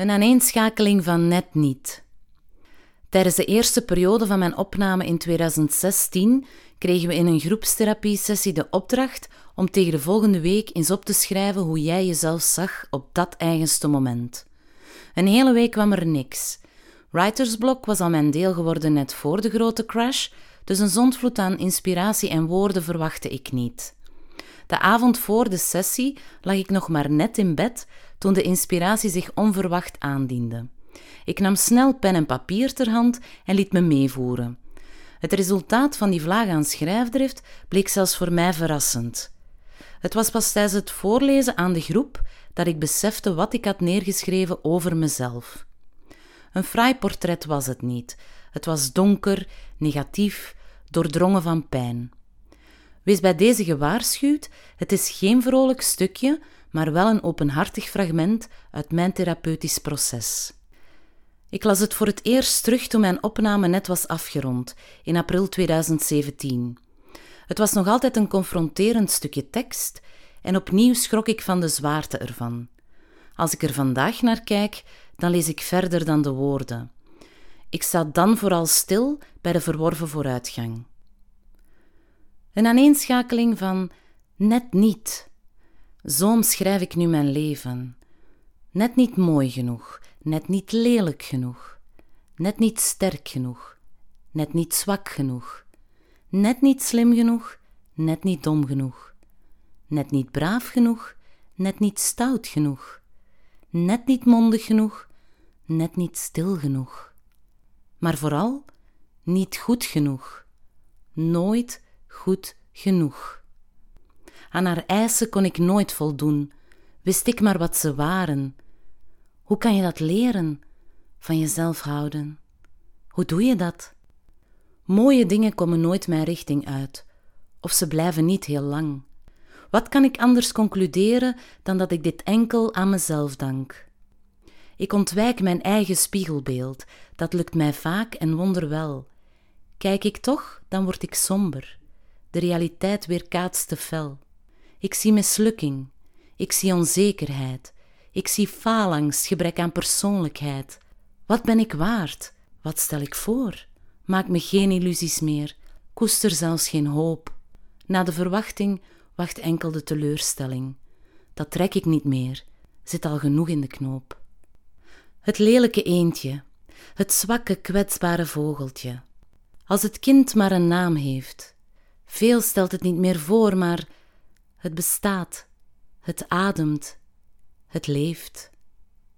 Een aaneenschakeling van net niet. Tijdens de eerste periode van mijn opname in 2016 kregen we in een groepstherapie-sessie de opdracht om tegen de volgende week eens op te schrijven hoe jij jezelf zag op dat eigenste moment. Een hele week kwam er niks. Writersblok was al mijn deel geworden net voor de grote crash, dus een zondvloed aan inspiratie en woorden verwachtte ik niet. De avond voor de sessie lag ik nog maar net in bed toen de inspiratie zich onverwacht aandiende. Ik nam snel pen en papier ter hand en liet me meevoeren. Het resultaat van die vlaag aan schrijfdrift bleek zelfs voor mij verrassend. Het was pas tijdens het voorlezen aan de groep dat ik besefte wat ik had neergeschreven over mezelf. Een fraai portret was het niet. Het was donker, negatief, doordrongen van pijn. Wees bij deze gewaarschuwd: het is geen vrolijk stukje, maar wel een openhartig fragment uit mijn therapeutisch proces. Ik las het voor het eerst terug toen mijn opname net was afgerond, in april 2017. Het was nog altijd een confronterend stukje tekst en opnieuw schrok ik van de zwaarte ervan. Als ik er vandaag naar kijk, dan lees ik verder dan de woorden. Ik sta dan vooral stil bij de verworven vooruitgang. Een aaneenschakeling van net niet. Zo omschrijf ik nu mijn leven. Net niet mooi genoeg, net niet lelijk genoeg, net niet sterk genoeg, net niet zwak genoeg, net niet slim genoeg, net niet dom genoeg, net niet braaf genoeg, net niet stout genoeg, net niet mondig genoeg, net niet stil genoeg, maar vooral niet goed genoeg, nooit goed genoeg. Aan haar eisen kon ik nooit voldoen, wist ik maar wat ze waren. Hoe kan je dat leren? Van jezelf houden. Hoe doe je dat? Mooie dingen komen nooit mijn richting uit, of ze blijven niet heel lang. Wat kan ik anders concluderen dan dat ik dit enkel aan mezelf dank? Ik ontwijk mijn eigen spiegelbeeld, dat lukt mij vaak en wonderwel. Kijk ik toch, dan word ik somber. De realiteit weerkaatst te fel. Ik zie mislukking, ik zie onzekerheid, ik zie faalangst, gebrek aan persoonlijkheid. Wat ben ik waard? Wat stel ik voor? Maak me geen illusies meer, koester zelfs geen hoop. Na de verwachting wacht enkel de teleurstelling. Dat trek ik niet meer, zit al genoeg in de knoop. Het lelijke eendje, het zwakke, kwetsbare vogeltje. Als het kind maar een naam heeft. Veel stelt het niet meer voor, maar het bestaat, het ademt, het leeft.